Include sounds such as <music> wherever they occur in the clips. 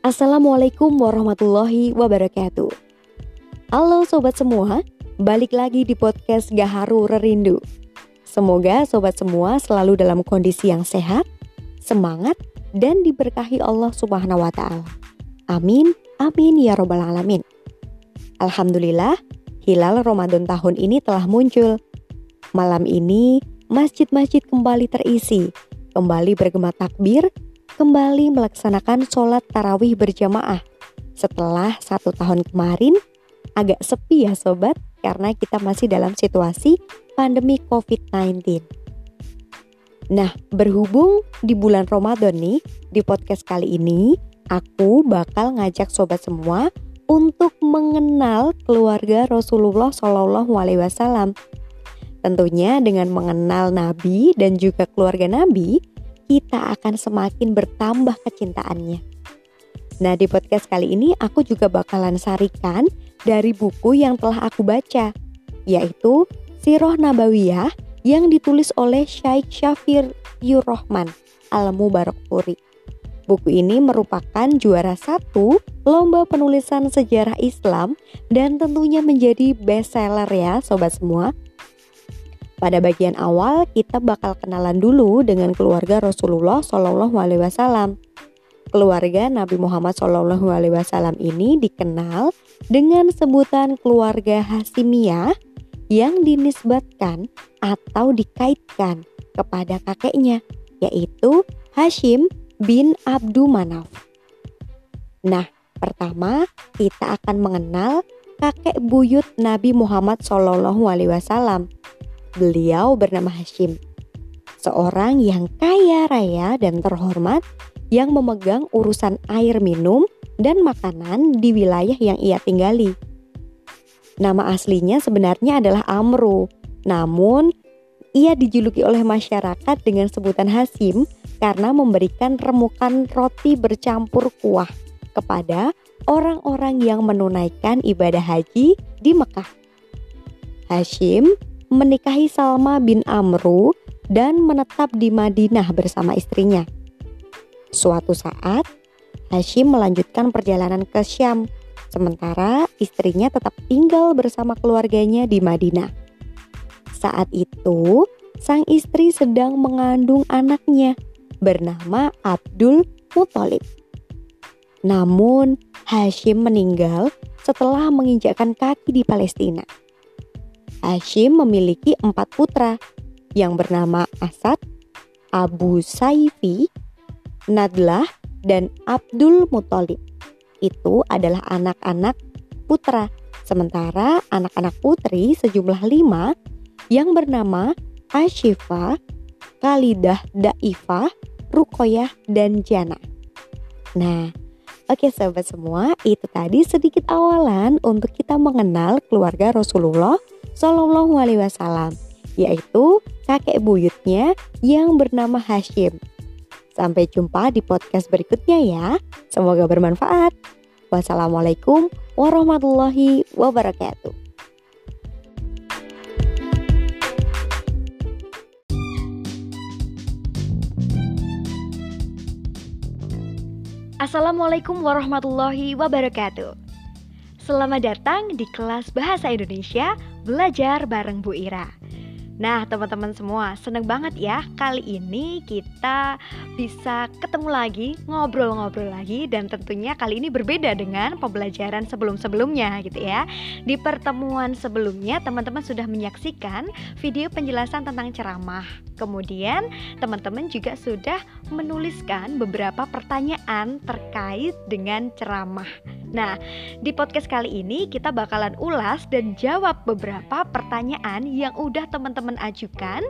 Assalamualaikum warahmatullahi wabarakatuh. Halo sobat semua, balik lagi di podcast Gaharu Rerindu. Semoga sobat semua selalu dalam kondisi yang sehat, semangat, dan diberkahi Allah Subhanahu wa Ta'ala. Amin, amin ya Robbal 'Alamin. Alhamdulillah, hilal Ramadan tahun ini telah muncul. Malam ini, masjid-masjid kembali terisi, kembali bergema takbir, kembali melaksanakan sholat tarawih berjamaah. Setelah satu tahun kemarin, agak sepi ya sobat, karena kita masih dalam situasi pandemi COVID-19. Nah, berhubung di bulan Ramadan nih, di podcast kali ini, aku bakal ngajak sobat semua untuk mengenal keluarga Rasulullah Shallallahu Alaihi Wasallam. Tentunya dengan mengenal Nabi dan juga keluarga Nabi, kita akan semakin bertambah kecintaannya. Nah, di podcast kali ini aku juga bakalan sarikan dari buku yang telah aku baca, yaitu Sirah Nabawiyah yang ditulis oleh Syekh Syafir Yurrahman Al-Mubarakpuri. Buku ini merupakan juara satu lomba penulisan sejarah Islam dan tentunya menjadi bestseller ya sobat semua. Pada bagian awal kita bakal kenalan dulu dengan keluarga Rasulullah Shallallahu Alaihi Wasallam. Keluarga Nabi Muhammad Shallallahu Alaihi Wasallam ini dikenal dengan sebutan keluarga Hasimiyah yang dinisbatkan atau dikaitkan kepada kakeknya, yaitu Hashim bin Abdu Manaf. Nah, pertama kita akan mengenal kakek buyut Nabi Muhammad Shallallahu Alaihi Wasallam Beliau bernama Hashim, seorang yang kaya raya dan terhormat yang memegang urusan air minum dan makanan di wilayah yang ia tinggali. Nama aslinya sebenarnya adalah Amru, namun ia dijuluki oleh masyarakat dengan sebutan Hasim karena memberikan remukan roti bercampur kuah kepada orang-orang yang menunaikan ibadah haji di Mekah. Hashim menikahi Salma bin Amru dan menetap di Madinah bersama istrinya. Suatu saat, Hashim melanjutkan perjalanan ke Syam, sementara istrinya tetap tinggal bersama keluarganya di Madinah. Saat itu, sang istri sedang mengandung anaknya bernama Abdul Muthalib. Namun, Hashim meninggal setelah menginjakkan kaki di Palestina. Hashim memiliki empat putra yang bernama Asad, Abu Saifi, Nadlah, dan Abdul Muthalib. Itu adalah anak-anak putra. Sementara anak-anak putri sejumlah lima yang bernama Ashifa, Khalidah Daifah, Rukoyah, dan Jana. Nah, Oke sahabat semua, itu tadi sedikit awalan untuk kita mengenal keluarga Rasulullah Shallallahu Alaihi Wasallam, yaitu kakek buyutnya yang bernama Hashim. Sampai jumpa di podcast berikutnya ya. Semoga bermanfaat. Wassalamualaikum warahmatullahi wabarakatuh. Assalamualaikum warahmatullahi wabarakatuh. Selamat datang di kelas Bahasa Indonesia Belajar bareng Bu Ira. Nah, teman-teman semua, seneng banget ya kali ini kita bisa ketemu lagi, ngobrol-ngobrol lagi dan tentunya kali ini berbeda dengan pembelajaran sebelum-sebelumnya gitu ya. Di pertemuan sebelumnya teman-teman sudah menyaksikan video penjelasan tentang ceramah. Kemudian teman-teman juga sudah menuliskan beberapa pertanyaan terkait dengan ceramah. Nah, di podcast kali ini kita bakalan ulas dan jawab beberapa pertanyaan yang udah teman-teman ajukan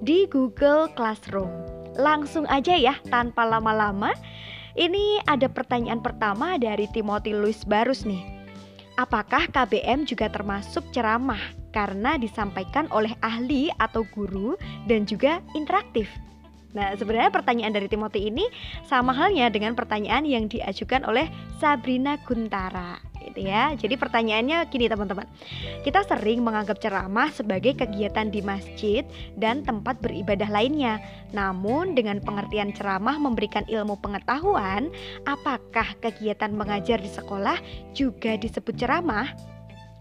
di Google Classroom. Langsung aja ya, tanpa lama-lama. Ini ada pertanyaan pertama dari Timothy Louis Barus nih. Apakah KBM juga termasuk ceramah karena disampaikan oleh ahli atau guru dan juga interaktif? Nah, sebenarnya pertanyaan dari Timothy ini sama halnya dengan pertanyaan yang diajukan oleh Sabrina Guntara. gitu ya. Jadi pertanyaannya gini teman-teman. Kita sering menganggap ceramah sebagai kegiatan di masjid dan tempat beribadah lainnya. Namun dengan pengertian ceramah memberikan ilmu pengetahuan, apakah kegiatan mengajar di sekolah juga disebut ceramah?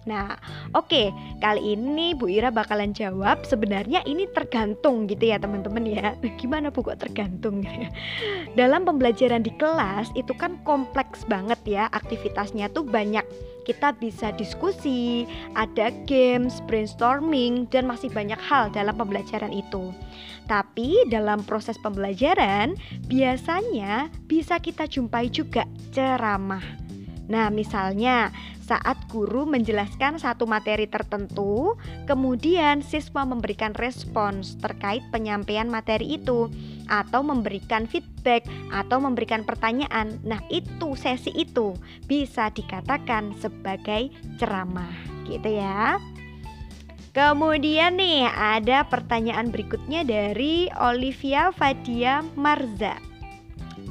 Nah, oke, okay. kali ini Bu Ira bakalan jawab sebenarnya ini tergantung gitu ya teman-teman ya. <laughs> Gimana Bu kok tergantung? <laughs> Dalam pembelajaran di kelas itu kan kompleks banget ya, aktivitasnya tuh banyak. Kita bisa diskusi, ada games, brainstorming dan masih banyak hal dalam pembelajaran itu. Tapi dalam proses pembelajaran biasanya bisa kita jumpai juga ceramah. Nah, misalnya saat guru menjelaskan satu materi tertentu, kemudian siswa memberikan respons terkait penyampaian materi itu atau memberikan feedback atau memberikan pertanyaan. Nah, itu sesi itu bisa dikatakan sebagai ceramah, gitu ya. Kemudian nih ada pertanyaan berikutnya dari Olivia Fadia Marza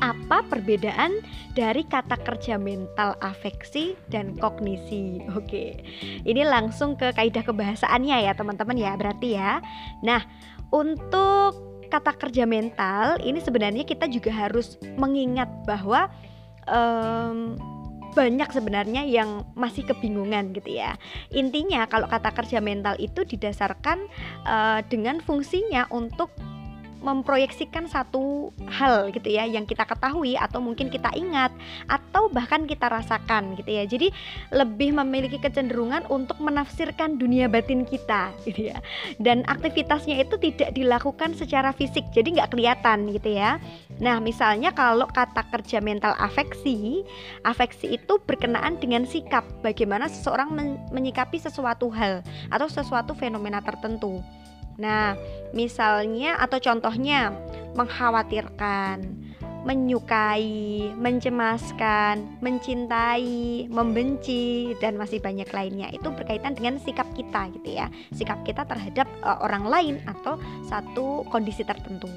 apa perbedaan dari kata kerja mental afeksi dan kognisi oke ini langsung ke kaidah kebahasaannya ya teman-teman ya berarti ya nah untuk kata kerja mental ini sebenarnya kita juga harus mengingat bahwa um, banyak sebenarnya yang masih kebingungan gitu ya. Intinya kalau kata kerja mental itu didasarkan uh, dengan fungsinya untuk memproyeksikan satu hal gitu ya yang kita ketahui atau mungkin kita ingat atau bahkan kita rasakan gitu ya. Jadi lebih memiliki kecenderungan untuk menafsirkan dunia batin kita gitu ya. Dan aktivitasnya itu tidak dilakukan secara fisik, jadi nggak kelihatan gitu ya. Nah, misalnya kalau kata kerja mental afeksi, afeksi itu berkenaan dengan sikap bagaimana seseorang men menyikapi sesuatu hal atau sesuatu fenomena tertentu. Nah, misalnya atau contohnya mengkhawatirkan, menyukai, mencemaskan, mencintai, membenci dan masih banyak lainnya. Itu berkaitan dengan sikap kita gitu ya. Sikap kita terhadap uh, orang lain atau satu kondisi tertentu.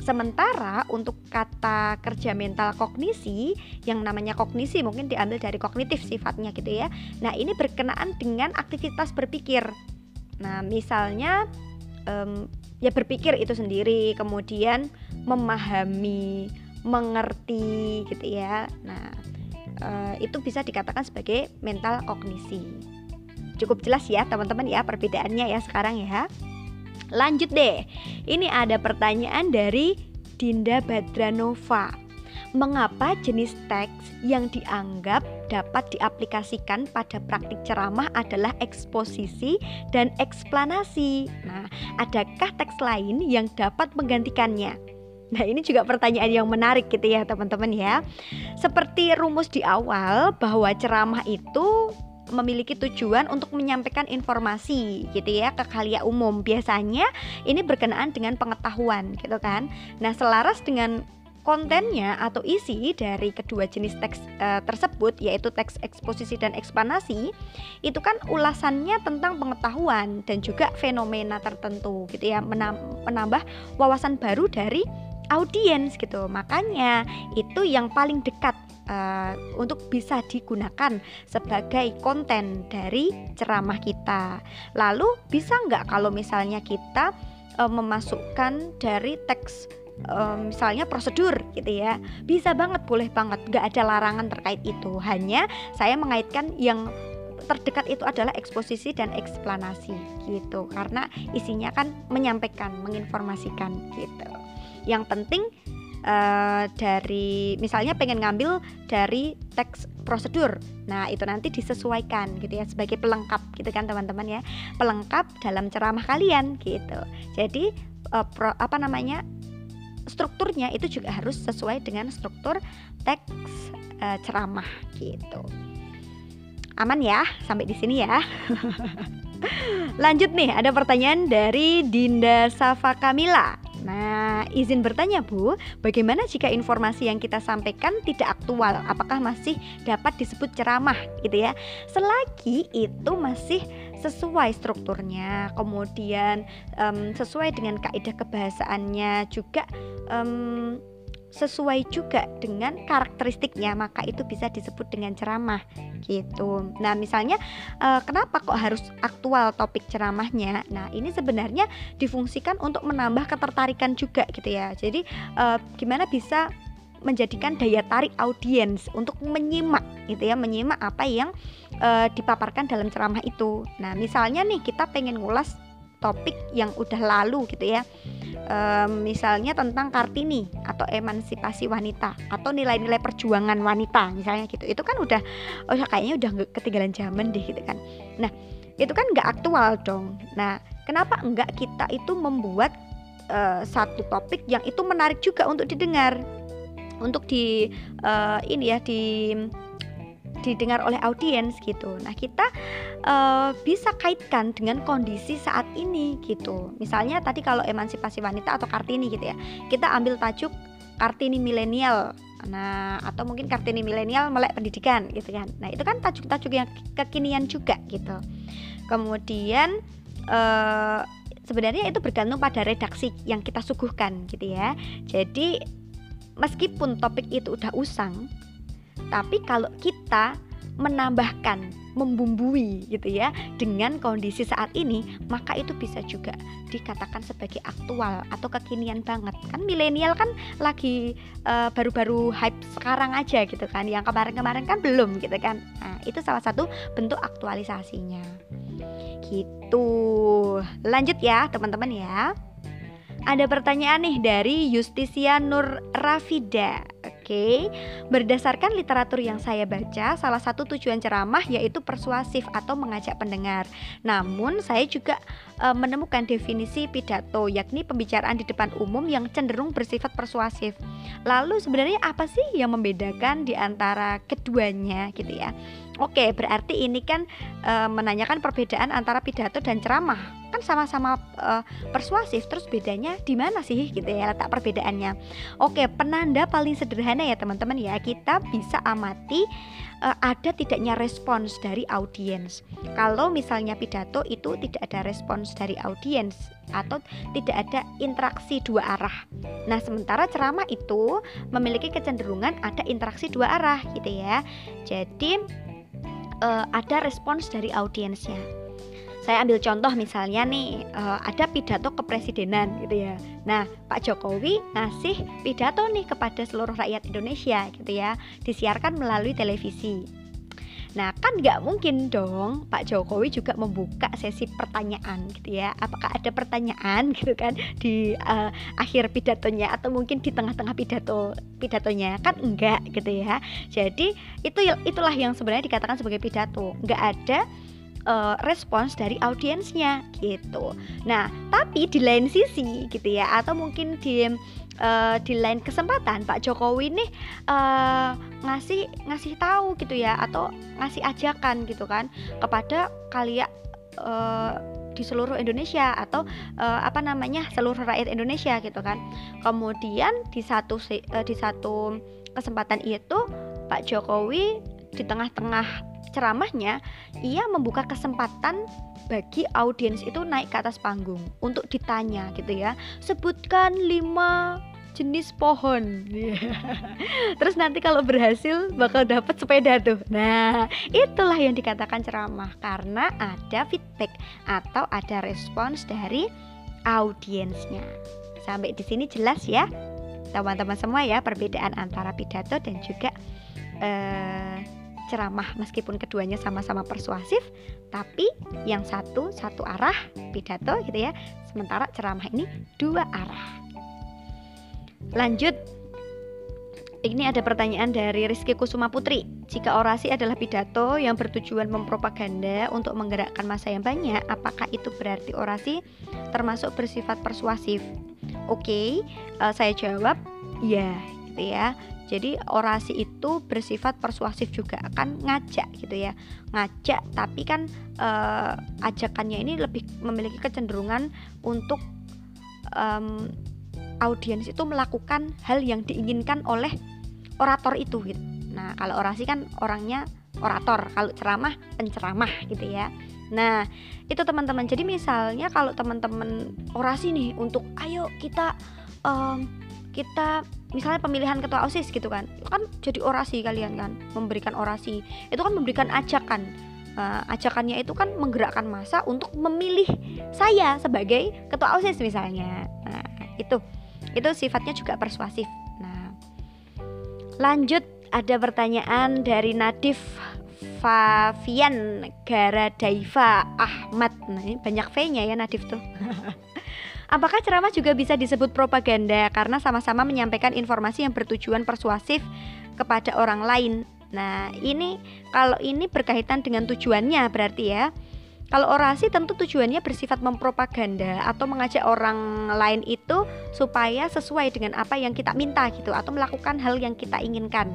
Sementara untuk kata kerja mental kognisi yang namanya kognisi mungkin diambil dari kognitif sifatnya gitu ya. Nah, ini berkenaan dengan aktivitas berpikir. Nah, misalnya um, ya berpikir itu sendiri kemudian memahami mengerti gitu ya. Nah uh, itu bisa dikatakan sebagai mental kognisi. Cukup jelas ya teman-teman ya perbedaannya ya sekarang ya. Lanjut deh. Ini ada pertanyaan dari Dinda Badranova mengapa jenis teks yang dianggap dapat diaplikasikan pada praktik ceramah adalah eksposisi dan eksplanasi. Nah, adakah teks lain yang dapat menggantikannya? Nah, ini juga pertanyaan yang menarik gitu ya, teman-teman ya. Seperti rumus di awal bahwa ceramah itu memiliki tujuan untuk menyampaikan informasi gitu ya ke kalian umum. Biasanya ini berkenaan dengan pengetahuan gitu kan. Nah, selaras dengan kontennya atau isi dari kedua jenis teks e, tersebut yaitu teks eksposisi dan eksplanasi itu kan ulasannya tentang pengetahuan dan juga fenomena tertentu gitu ya menambah wawasan baru dari audiens gitu. Makanya itu yang paling dekat uh, untuk bisa digunakan sebagai konten dari ceramah kita. Lalu bisa nggak kalau misalnya kita uh, memasukkan dari teks um, misalnya prosedur gitu ya bisa banget boleh banget nggak ada larangan terkait itu hanya saya mengaitkan yang terdekat itu adalah eksposisi dan eksplanasi gitu karena isinya kan menyampaikan menginformasikan gitu yang penting uh, dari misalnya pengen ngambil dari teks prosedur. Nah, itu nanti disesuaikan gitu ya sebagai pelengkap gitu kan teman-teman ya. Pelengkap dalam ceramah kalian gitu. Jadi uh, pro, apa namanya? Strukturnya itu juga harus sesuai dengan struktur teks e, ceramah gitu. Aman ya sampai di sini ya. <laughs> Lanjut nih, ada pertanyaan dari Dinda Safa Kamila. Nah, izin bertanya Bu, bagaimana jika informasi yang kita sampaikan tidak aktual? Apakah masih dapat disebut ceramah gitu ya? Selagi itu masih sesuai strukturnya, kemudian um, sesuai dengan kaidah kebahasaannya juga um, sesuai juga dengan karakteristiknya maka itu bisa disebut dengan ceramah gitu. Nah, misalnya uh, kenapa kok harus aktual topik ceramahnya? Nah, ini sebenarnya difungsikan untuk menambah ketertarikan juga gitu ya. Jadi uh, gimana bisa menjadikan daya tarik audiens untuk menyimak gitu ya, menyimak apa yang uh, dipaparkan dalam ceramah itu. Nah, misalnya nih kita pengen ngulas topik yang udah lalu gitu ya. Um, misalnya tentang Kartini atau emansipasi wanita atau nilai-nilai perjuangan wanita misalnya gitu. Itu kan udah oh ya kayaknya udah ketinggalan zaman deh gitu kan. Nah itu kan nggak aktual dong. Nah kenapa enggak kita itu membuat uh, satu topik yang itu menarik juga untuk didengar? Untuk di uh, ini ya di didengar oleh audiens gitu. Nah, kita uh, bisa kaitkan dengan kondisi saat ini gitu. Misalnya tadi kalau emansipasi wanita atau Kartini gitu ya. Kita ambil tajuk Kartini milenial. Nah, atau mungkin Kartini milenial melek pendidikan gitu kan. Nah, itu kan tajuk-tajuk yang kekinian juga gitu. Kemudian uh, sebenarnya itu bergantung pada redaksi yang kita suguhkan gitu ya. Jadi meskipun topik itu udah usang, tapi kalau kita menambahkan, membumbui gitu ya dengan kondisi saat ini, maka itu bisa juga dikatakan sebagai aktual atau kekinian banget. Kan milenial kan lagi eh, baru-baru hype sekarang aja gitu kan. Yang kemarin-kemarin kan belum gitu kan. Nah, itu salah satu bentuk aktualisasinya. Gitu. Lanjut ya, teman-teman ya. Ada pertanyaan nih dari Justisia Nur Rafida. Oke, berdasarkan literatur yang saya baca, salah satu tujuan ceramah yaitu persuasif atau mengajak pendengar. Namun, saya juga e, menemukan definisi pidato, yakni pembicaraan di depan umum yang cenderung bersifat persuasif. Lalu, sebenarnya apa sih yang membedakan di antara keduanya, gitu ya? Oke, berarti ini kan e, menanyakan perbedaan antara pidato dan ceramah. Kan sama-sama uh, persuasif terus bedanya di mana sih gitu ya letak perbedaannya. Oke penanda paling sederhana ya teman-teman ya kita bisa amati uh, ada tidaknya respons dari audiens. Kalau misalnya pidato itu tidak ada respons dari audiens atau tidak ada interaksi dua arah. Nah sementara ceramah itu memiliki kecenderungan ada interaksi dua arah gitu ya. Jadi uh, ada respons dari audiensnya saya ambil contoh misalnya nih uh, ada pidato kepresidenan gitu ya. Nah, Pak Jokowi ngasih pidato nih kepada seluruh rakyat Indonesia gitu ya, disiarkan melalui televisi. Nah, kan nggak mungkin dong Pak Jokowi juga membuka sesi pertanyaan gitu ya. Apakah ada pertanyaan <laughs> gitu kan di uh, akhir pidatonya atau mungkin di tengah-tengah pidato pidatonya? Kan enggak gitu ya. Jadi, itu itulah yang sebenarnya dikatakan sebagai pidato. Nggak ada uh, respons dari audiensnya gitu. Nah, tapi di lain sisi gitu ya, atau mungkin di uh, di lain kesempatan Pak Jokowi nih uh, ngasih ngasih tahu gitu ya, atau ngasih ajakan gitu kan kepada kalian uh, di seluruh Indonesia atau uh, apa namanya seluruh rakyat Indonesia gitu kan. Kemudian di satu uh, di satu kesempatan itu Pak Jokowi di tengah-tengah ceramahnya ia membuka kesempatan bagi audiens itu naik ke atas panggung untuk ditanya gitu ya. Sebutkan lima jenis pohon. <laughs> Terus nanti kalau berhasil bakal dapat sepeda tuh. Nah itulah yang dikatakan ceramah. Karena ada feedback atau ada respons dari audiensnya. Sampai di sini jelas ya teman-teman semua ya perbedaan antara pidato dan juga uh, ceramah meskipun keduanya sama-sama persuasif tapi yang satu satu arah pidato gitu ya sementara ceramah ini dua arah lanjut ini ada pertanyaan dari Rizky Kusuma Putri. Jika orasi adalah pidato yang bertujuan mempropaganda untuk menggerakkan masa yang banyak, apakah itu berarti orasi termasuk bersifat persuasif? Oke, okay, uh, eh, saya jawab ya, gitu ya. Jadi orasi itu bersifat persuasif juga kan ngajak gitu ya. Ngajak tapi kan uh, ajakannya ini lebih memiliki kecenderungan untuk um, audiens itu melakukan hal yang diinginkan oleh orator itu gitu. Nah, kalau orasi kan orangnya orator, kalau ceramah penceramah gitu ya. Nah, itu teman-teman. Jadi misalnya kalau teman-teman orasi nih untuk ayo kita um, kita misalnya pemilihan ketua osis gitu kan itu kan jadi orasi kalian kan memberikan orasi. Itu kan memberikan ajakan. Uh, ajakannya itu kan menggerakkan masa untuk memilih saya sebagai ketua osis misalnya. Nah itu. Itu sifatnya juga persuasif. Nah lanjut ada pertanyaan dari Nadif Favian Garadaiva Ahmad. Nah ini banyak V nya ya Nadif tuh <laughs> Apakah ceramah juga bisa disebut propaganda karena sama-sama menyampaikan informasi yang bertujuan persuasif kepada orang lain? Nah, ini kalau ini berkaitan dengan tujuannya berarti ya. Kalau orasi tentu tujuannya bersifat mempropaganda atau mengajak orang lain itu supaya sesuai dengan apa yang kita minta gitu atau melakukan hal yang kita inginkan.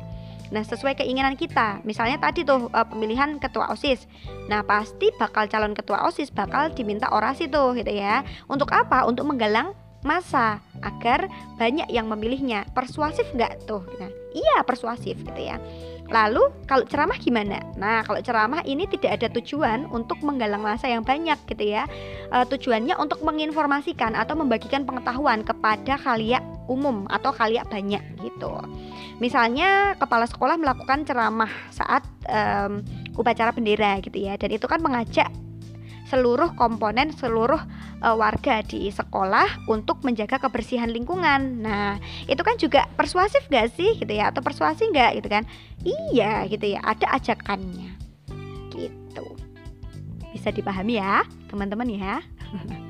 Nah, sesuai keinginan kita. Misalnya tadi tuh uh, pemilihan ketua OSIS. Nah, pasti bakal calon ketua OSIS bakal diminta orasi tuh gitu ya. Untuk apa? Untuk menggalang masa agar banyak yang memilihnya. Persuasif nggak tuh? Nah, iya persuasif gitu ya. Lalu kalau ceramah gimana? Nah kalau ceramah ini tidak ada tujuan untuk menggalang masa yang banyak gitu ya. E, tujuannya untuk menginformasikan atau membagikan pengetahuan kepada khaliak umum atau khaliak banyak gitu. Misalnya kepala sekolah melakukan ceramah saat um, upacara bendera gitu ya, dan itu kan mengajak seluruh komponen seluruh uh, warga di sekolah untuk menjaga kebersihan lingkungan. Nah, itu kan juga persuasif gak sih gitu ya atau persuasi nggak gitu kan? Iya gitu ya, ada ajakannya. Gitu. Bisa dipahami ya, teman-teman ya. <laughs>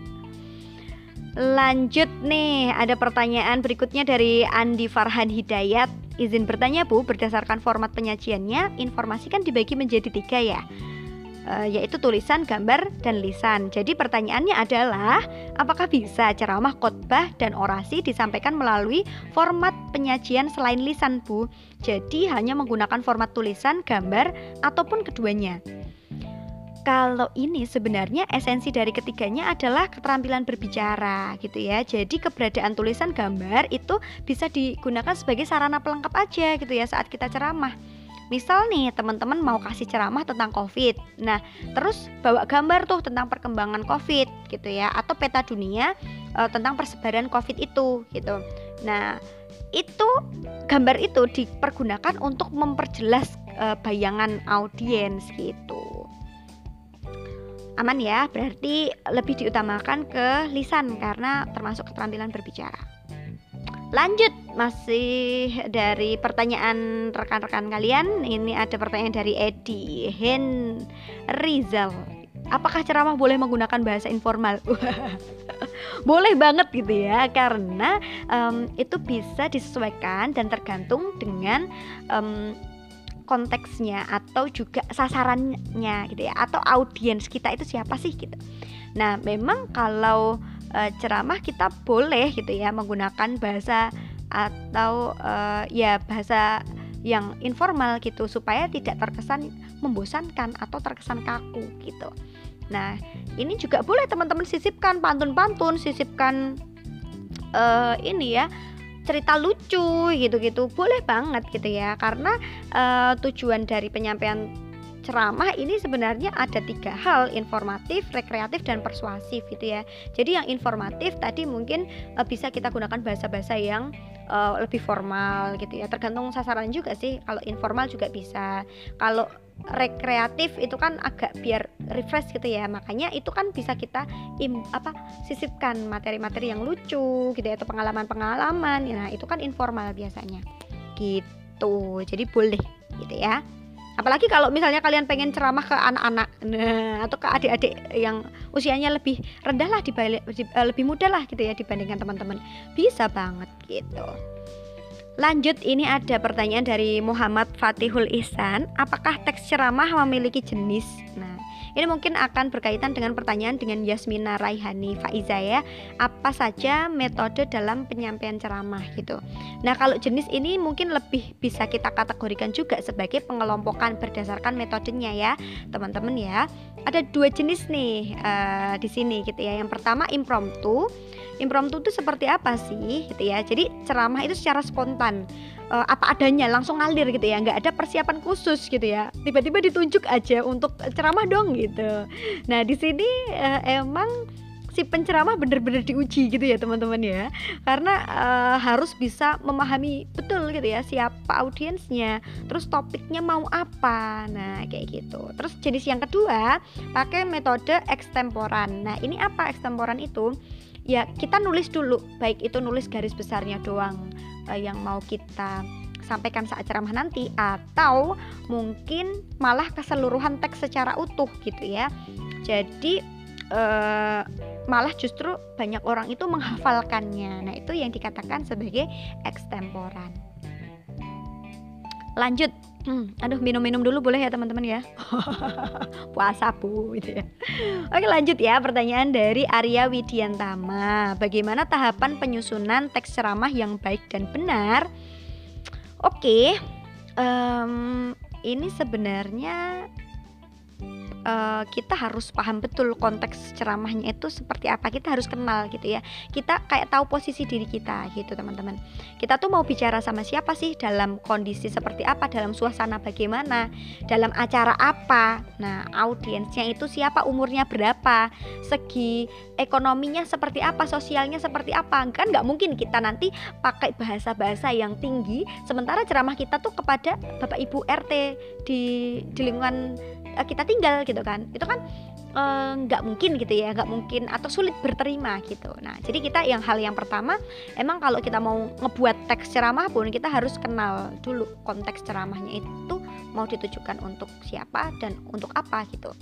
Lanjut nih, ada pertanyaan berikutnya dari Andi Farhan Hidayat. Izin bertanya Bu, berdasarkan format penyajiannya, informasi kan dibagi menjadi tiga ya, e, yaitu tulisan, gambar, dan lisan. Jadi pertanyaannya adalah, apakah bisa ceramah, khotbah, dan orasi disampaikan melalui format penyajian selain lisan Bu? Jadi hanya menggunakan format tulisan, gambar, ataupun keduanya kalau ini sebenarnya esensi dari ketiganya adalah keterampilan berbicara gitu ya. Jadi keberadaan tulisan gambar itu bisa digunakan sebagai sarana pelengkap aja gitu ya saat kita ceramah. Misal nih teman-teman mau kasih ceramah tentang COVID, nah terus bawa gambar tuh tentang perkembangan COVID gitu ya, atau peta dunia e, tentang persebaran COVID itu gitu. Nah itu gambar itu dipergunakan untuk memperjelas e, bayangan audiens gitu aman ya berarti lebih diutamakan ke lisan karena termasuk keterampilan berbicara. Lanjut masih dari pertanyaan rekan-rekan kalian. Ini ada pertanyaan dari Edi Hen Rizal apakah ceramah boleh menggunakan bahasa informal? <laughs> Boleh banget gitu ya karena um, itu bisa disesuaikan dan tergantung dengan um, konteksnya atau juga sasarannya gitu ya atau audiens kita itu siapa sih gitu. Nah, memang kalau e, ceramah kita boleh gitu ya menggunakan bahasa atau e, ya bahasa yang informal gitu supaya tidak terkesan membosankan atau terkesan kaku gitu. Nah, ini juga boleh teman-teman sisipkan pantun-pantun, sisipkan uh, ini ya cerita lucu gitu-gitu boleh banget gitu ya karena uh, tujuan dari penyampaian ceramah ini sebenarnya ada tiga hal informatif, rekreatif dan persuasif gitu ya. Jadi yang informatif tadi mungkin uh, bisa kita gunakan bahasa-bahasa yang uh, lebih formal gitu ya. Tergantung sasaran juga sih. Kalau informal juga bisa. Kalau rekreatif itu kan agak biar refresh gitu ya. Makanya itu kan bisa kita im, apa sisipkan materi-materi yang lucu gitu ya atau pengalaman-pengalaman. Nah itu kan informal biasanya. Gitu. Jadi boleh gitu ya. Apalagi kalau misalnya kalian pengen ceramah ke anak-anak. Nah, atau ke adik-adik yang usianya lebih rendah lah dibalik, eh, lebih muda lah gitu ya dibandingkan teman-teman. Bisa banget gitu Lanjut ini ada pertanyaan dari Muhammad Fatihul Ihsan, apakah teks ceramah memiliki jenis? Nah, ini mungkin akan berkaitan dengan pertanyaan dengan Yasmina Raihani Faiza ya. Apa saja metode dalam penyampaian ceramah gitu. Nah, kalau jenis ini mungkin lebih bisa kita kategorikan juga sebagai pengelompokan berdasarkan metodenya ya, teman-teman ya. Ada dua jenis nih uh, di sini gitu ya. Yang pertama impromptu impromptu itu seperti apa sih gitu ya? Jadi ceramah itu secara spontan uh, apa adanya langsung ngalir gitu ya? Nggak ada persiapan khusus gitu ya? Tiba-tiba ditunjuk aja untuk ceramah dong gitu. Nah di sini uh, emang si penceramah benar-benar diuji gitu ya teman-teman ya? Karena uh, harus bisa memahami betul gitu ya siapa audiensnya terus topiknya mau apa. Nah kayak gitu. Terus jenis yang kedua pakai metode ekstemporan. Nah ini apa ekstemporan itu ya kita nulis dulu baik itu nulis garis besarnya doang uh, yang mau kita sampaikan saat ceramah nanti atau mungkin malah keseluruhan teks secara utuh gitu ya. Jadi eh, malah justru banyak orang itu menghafalkannya. Nah, itu yang dikatakan sebagai ekstemporan. Lanjut. Hmm, aduh minum-minum dulu boleh ya teman-teman ya. <laughs> Puasa bu gitu ya. Oke lanjut ya pertanyaan dari Arya Widiantama. Bagaimana tahapan penyusunan teks ceramah yang baik dan benar? Oke, um, ini sebenarnya uh, kita harus paham betul konteks ceramahnya itu seperti apa. Kita harus kenal gitu ya. Kita kayak tahu posisi diri kita gitu teman-teman. Kita tuh mau bicara sama siapa sih? Dalam kondisi seperti apa? Dalam suasana bagaimana? Dalam acara apa? Nah audiensnya itu siapa? Umurnya berapa? Segi ekonominya seperti apa? Sosialnya seperti apa? Kan nggak mungkin kita nanti pakai bahasa-bahasa yang tinggi sementara ceramah kita tuh kepada bapak ibu RT di di lingkungan uh, kita tinggal gitu kan. Itu kan eh, nggak uh, mungkin gitu ya nggak mungkin atau sulit berterima gitu. Nah jadi kita yang hal yang pertama emang kalau kita mau ngebuat teks ceramah pun kita harus kenal dulu konteks ceramahnya itu mau ditujukan untuk siapa dan untuk apa gitu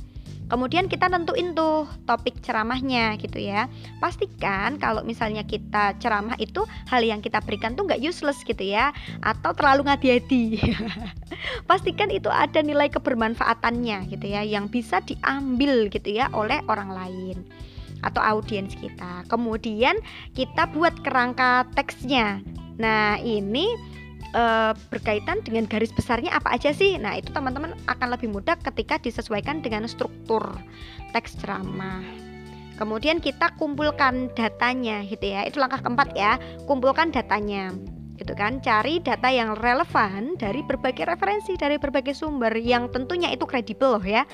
Kemudian kita tentuin tuh topik ceramahnya gitu ya. Pastikan kalau misalnya kita ceramah itu hal yang kita berikan tuh nggak useless gitu ya, atau terlalu ngadi-hadi. <laughs> Pastikan itu ada nilai kebermanfaatannya gitu ya, yang bisa diambil gitu ya oleh orang lain atau audiens kita. Kemudian kita buat kerangka teksnya. Nah ini uh, berkaitan dengan garis besarnya apa aja sih? Nah, itu teman-teman akan lebih mudah ketika disesuaikan dengan struktur teks ceramah. Kemudian kita kumpulkan datanya gitu ya. Itu langkah keempat ya. Kumpulkan datanya. Gitu kan. Cari data yang relevan dari berbagai referensi, dari berbagai sumber yang tentunya itu kredibel loh ya.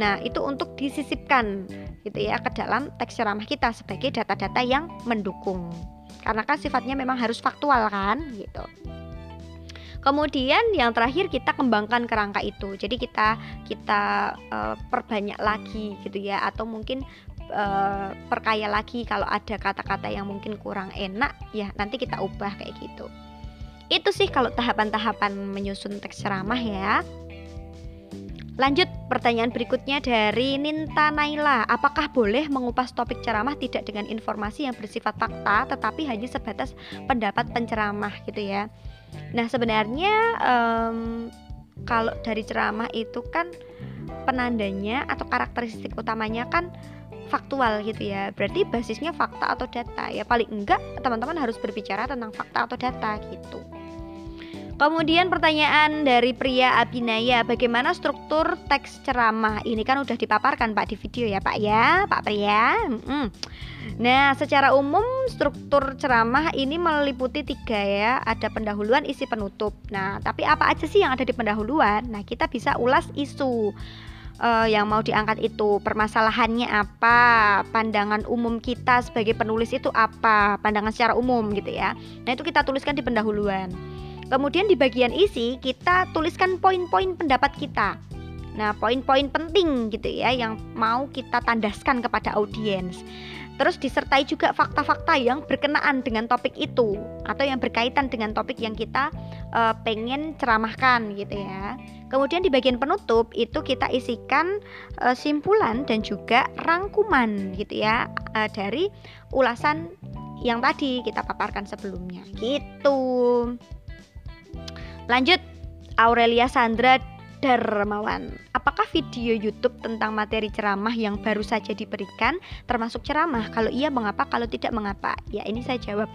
Nah, itu untuk disisipkan gitu ya ke dalam teks ceramah kita sebagai data-data yang mendukung. Karena kan sifatnya memang harus faktual kan gitu. Kemudian yang terakhir kita kembangkan kerangka itu. Jadi kita kita uh, perbanyak lagi gitu ya atau mungkin uh, perkaya lagi kalau ada kata-kata yang mungkin kurang enak ya nanti kita ubah kayak gitu. Itu sih kalau tahapan-tahapan menyusun teks ceramah ya. Lanjut pertanyaan berikutnya dari Ninta Naila Apakah boleh mengupas topik ceramah tidak dengan informasi yang bersifat fakta Tetapi hanya sebatas pendapat penceramah gitu ya Nah sebenarnya um, kalau dari ceramah itu kan penandanya atau karakteristik utamanya kan faktual gitu ya. Berarti basisnya fakta atau data. Ya paling enggak teman-teman harus berbicara tentang fakta atau data gitu Kemudian pertanyaan dari pria Abinaya, bagaimana struktur teks ceramah? Ini kan udah dipaparkan Pak di video ya Pak ya, Pak pria. Hmm. Nah, secara umum struktur ceramah ini meliputi tiga ya, ada pendahuluan, isi penutup. Nah, tapi apa aja sih yang ada di pendahuluan? Nah, kita bisa ulas isu uh, yang mau diangkat itu permasalahannya apa pandangan umum kita sebagai penulis itu apa pandangan secara umum gitu ya nah itu kita tuliskan di pendahuluan Kemudian di bagian isi kita tuliskan poin-poin pendapat kita. Nah, poin-poin penting gitu ya yang mau kita tandaskan kepada audiens. Terus disertai juga fakta-fakta yang berkenaan dengan topik itu atau yang berkaitan dengan topik yang kita uh, pengen ceramahkan gitu ya. Kemudian di bagian penutup itu kita isikan uh, simpulan dan juga rangkuman gitu ya uh, dari ulasan yang tadi kita paparkan sebelumnya. Gitu. Lanjut, Aurelia Sandra Darmawan. Apakah video YouTube tentang materi ceramah yang baru saja diberikan termasuk ceramah? Kalau iya, mengapa? Kalau tidak, mengapa? Ya, ini saya jawab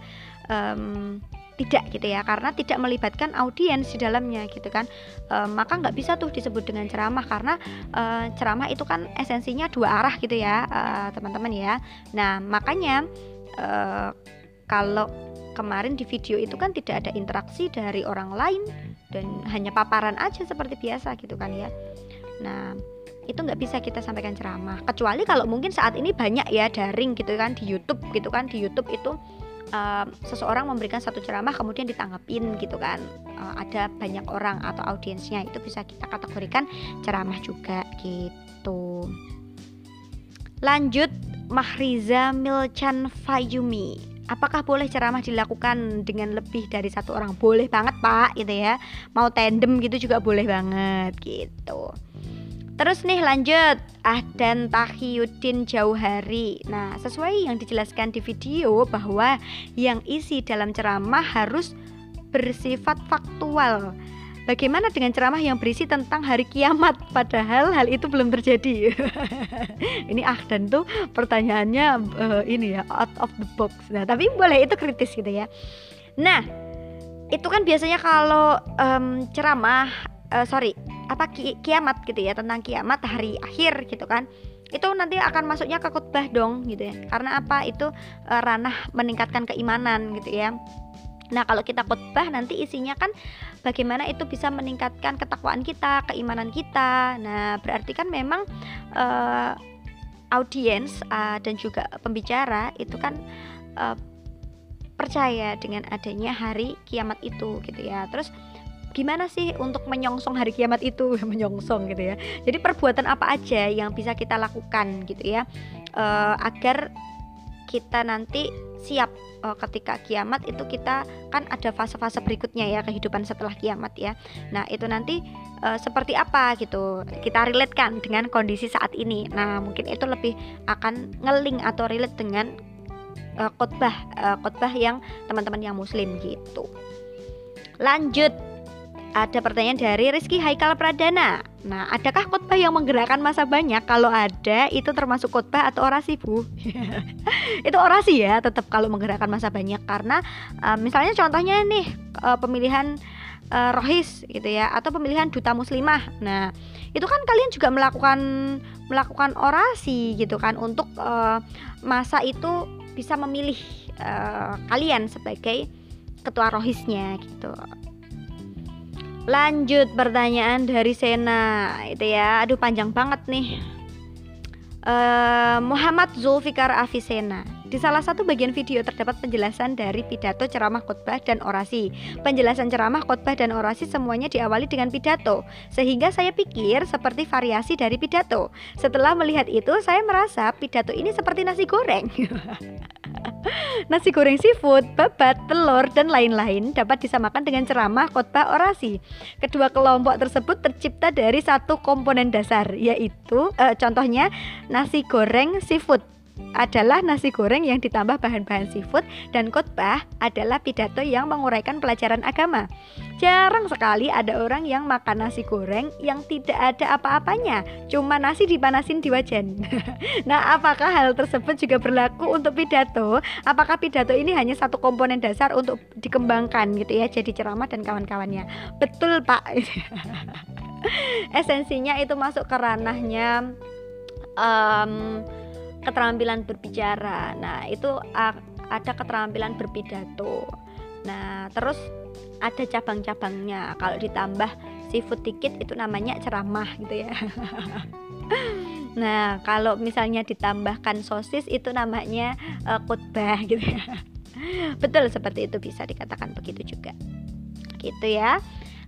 um, tidak gitu ya, karena tidak melibatkan audiens di dalamnya gitu kan. Um, maka nggak bisa tuh disebut dengan ceramah karena uh, ceramah itu kan esensinya dua arah gitu ya, uh, teman-teman ya. Nah, makanya uh, kalau kemarin di video itu kan tidak ada interaksi dari orang lain dan hanya paparan aja seperti biasa gitu kan ya. Nah, itu nggak bisa kita sampaikan ceramah. Kecuali kalau mungkin saat ini banyak ya daring gitu kan di YouTube gitu kan. Di YouTube itu uh, seseorang memberikan satu ceramah kemudian ditanggapin gitu kan. Uh, ada banyak orang atau audiensnya itu bisa kita kategorikan ceramah juga gitu. Lanjut Mahriza Milchan Fayumi apakah boleh ceramah dilakukan dengan lebih dari satu orang? Boleh banget pak gitu ya. Mau tandem gitu juga boleh banget gitu. Terus nih lanjut. Ahdan Tahiyuddin Jauhari. Nah sesuai yang dijelaskan di video bahwa yang isi dalam ceramah harus bersifat faktual Bagaimana dengan ceramah yang berisi tentang hari kiamat padahal hal itu belum terjadi? <laughs> ini ah dan tuh pertanyaannya uh, ini ya out of the box. Nah, tapi boleh itu kritis gitu ya. Nah, itu kan biasanya kalau um, ceramah uh, sorry, apa ki kiamat gitu ya tentang kiamat hari akhir gitu kan itu nanti akan masuknya ke khutbah dong gitu ya karena apa itu uh, ranah meningkatkan keimanan gitu ya Nah, kalau kita khotbah nanti isinya kan bagaimana itu bisa meningkatkan ketakwaan kita, keimanan kita. Nah, berarti kan memang uh, audiens uh, dan juga pembicara itu kan uh, percaya dengan adanya hari kiamat itu gitu ya. Terus gimana sih untuk menyongsong hari kiamat itu <laughs> menyongsong gitu ya. Jadi perbuatan apa aja yang bisa kita lakukan gitu ya uh, agar kita nanti siap uh, ketika kiamat itu kita kan ada fase-fase berikutnya ya kehidupan setelah kiamat ya. Nah, itu nanti uh, seperti apa gitu. Kita relatekan dengan kondisi saat ini. Nah, mungkin itu lebih akan ngeling atau relate dengan uh, khotbah uh, khotbah yang teman-teman yang muslim gitu. Lanjut ada pertanyaan dari Rizky Haikal Pradana. Nah, adakah khotbah yang menggerakkan masa banyak? Kalau ada, itu termasuk khotbah atau orasi, Bu? <laughs> itu orasi ya, tetap kalau menggerakkan masa banyak karena uh, misalnya contohnya nih uh, pemilihan uh, rohis gitu ya atau pemilihan duta muslimah. Nah, itu kan kalian juga melakukan melakukan orasi gitu kan untuk uh, masa itu bisa memilih uh, kalian sebagai ketua rohisnya gitu. Lanjut pertanyaan dari Sena itu ya. Aduh panjang banget nih. Uh, Muhammad Zulfikar Afisena di salah satu bagian video terdapat penjelasan dari pidato, ceramah, khotbah, dan orasi. Penjelasan ceramah, khotbah, dan orasi semuanya diawali dengan pidato, sehingga saya pikir seperti variasi dari pidato. Setelah melihat itu, saya merasa pidato ini seperti nasi goreng. <laughs> <laughs> nasi goreng seafood, babat, telur, dan lain-lain dapat disamakan dengan ceramah, khotbah, orasi. Kedua kelompok tersebut tercipta dari satu komponen dasar, yaitu uh, contohnya nasi goreng seafood adalah nasi goreng yang ditambah bahan-bahan seafood dan khotbah adalah pidato yang menguraikan pelajaran agama. Jarang sekali ada orang yang makan nasi goreng yang tidak ada apa-apanya, cuma nasi dipanasin di wajan. <laughs> nah, apakah hal tersebut juga berlaku untuk pidato? Apakah pidato ini hanya satu komponen dasar untuk dikembangkan gitu ya, jadi ceramah dan kawan-kawannya? Betul, Pak. <laughs> Esensinya itu masuk ke ranahnya um, keterampilan berbicara. Nah, itu ada keterampilan berpidato. Nah, terus ada cabang-cabangnya. Kalau ditambah seafood dikit itu namanya ceramah gitu ya. <laughs> nah, kalau misalnya ditambahkan sosis itu namanya uh, khutbah gitu ya. <laughs> Betul seperti itu bisa dikatakan begitu juga. Gitu ya.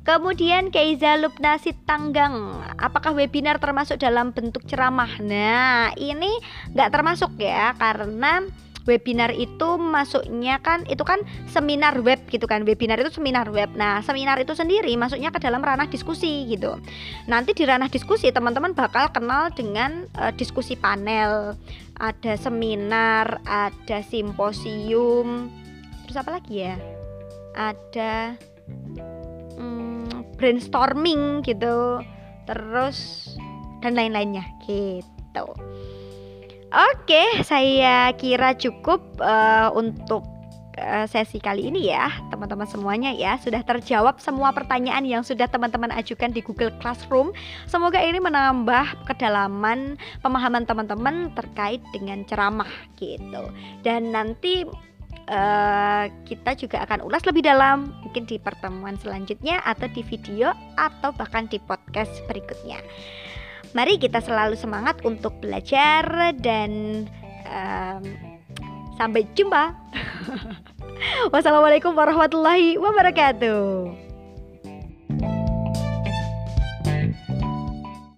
Kemudian Keiza Lubna Sitanggang Apakah webinar termasuk dalam bentuk ceramah? Nah ini nggak termasuk ya Karena webinar itu masuknya kan itu kan seminar web gitu kan webinar itu seminar web. Nah seminar itu sendiri masuknya ke dalam ranah diskusi gitu. Nanti di ranah diskusi teman-teman bakal kenal dengan uh, diskusi panel. Ada seminar ada simposium. Terus apa lagi ya? Ada brainstorming gitu. Terus dan lain-lainnya gitu. Oke saya kira cukup uh, untuk uh, sesi kali ini ya. Teman-teman semuanya ya sudah terjawab semua pertanyaan yang sudah teman-teman ajukan di Google Classroom. Semoga ini menambah kedalaman pemahaman teman-teman terkait dengan ceramah gitu. Dan nanti Eh, kita juga akan ulas lebih dalam mungkin di pertemuan selanjutnya atau di video atau bahkan di podcast berikutnya. Mari kita selalu semangat untuk belajar dan um, sampai jumpa. <laughs> Wassalamualaikum warahmatullahi wabarakatuh.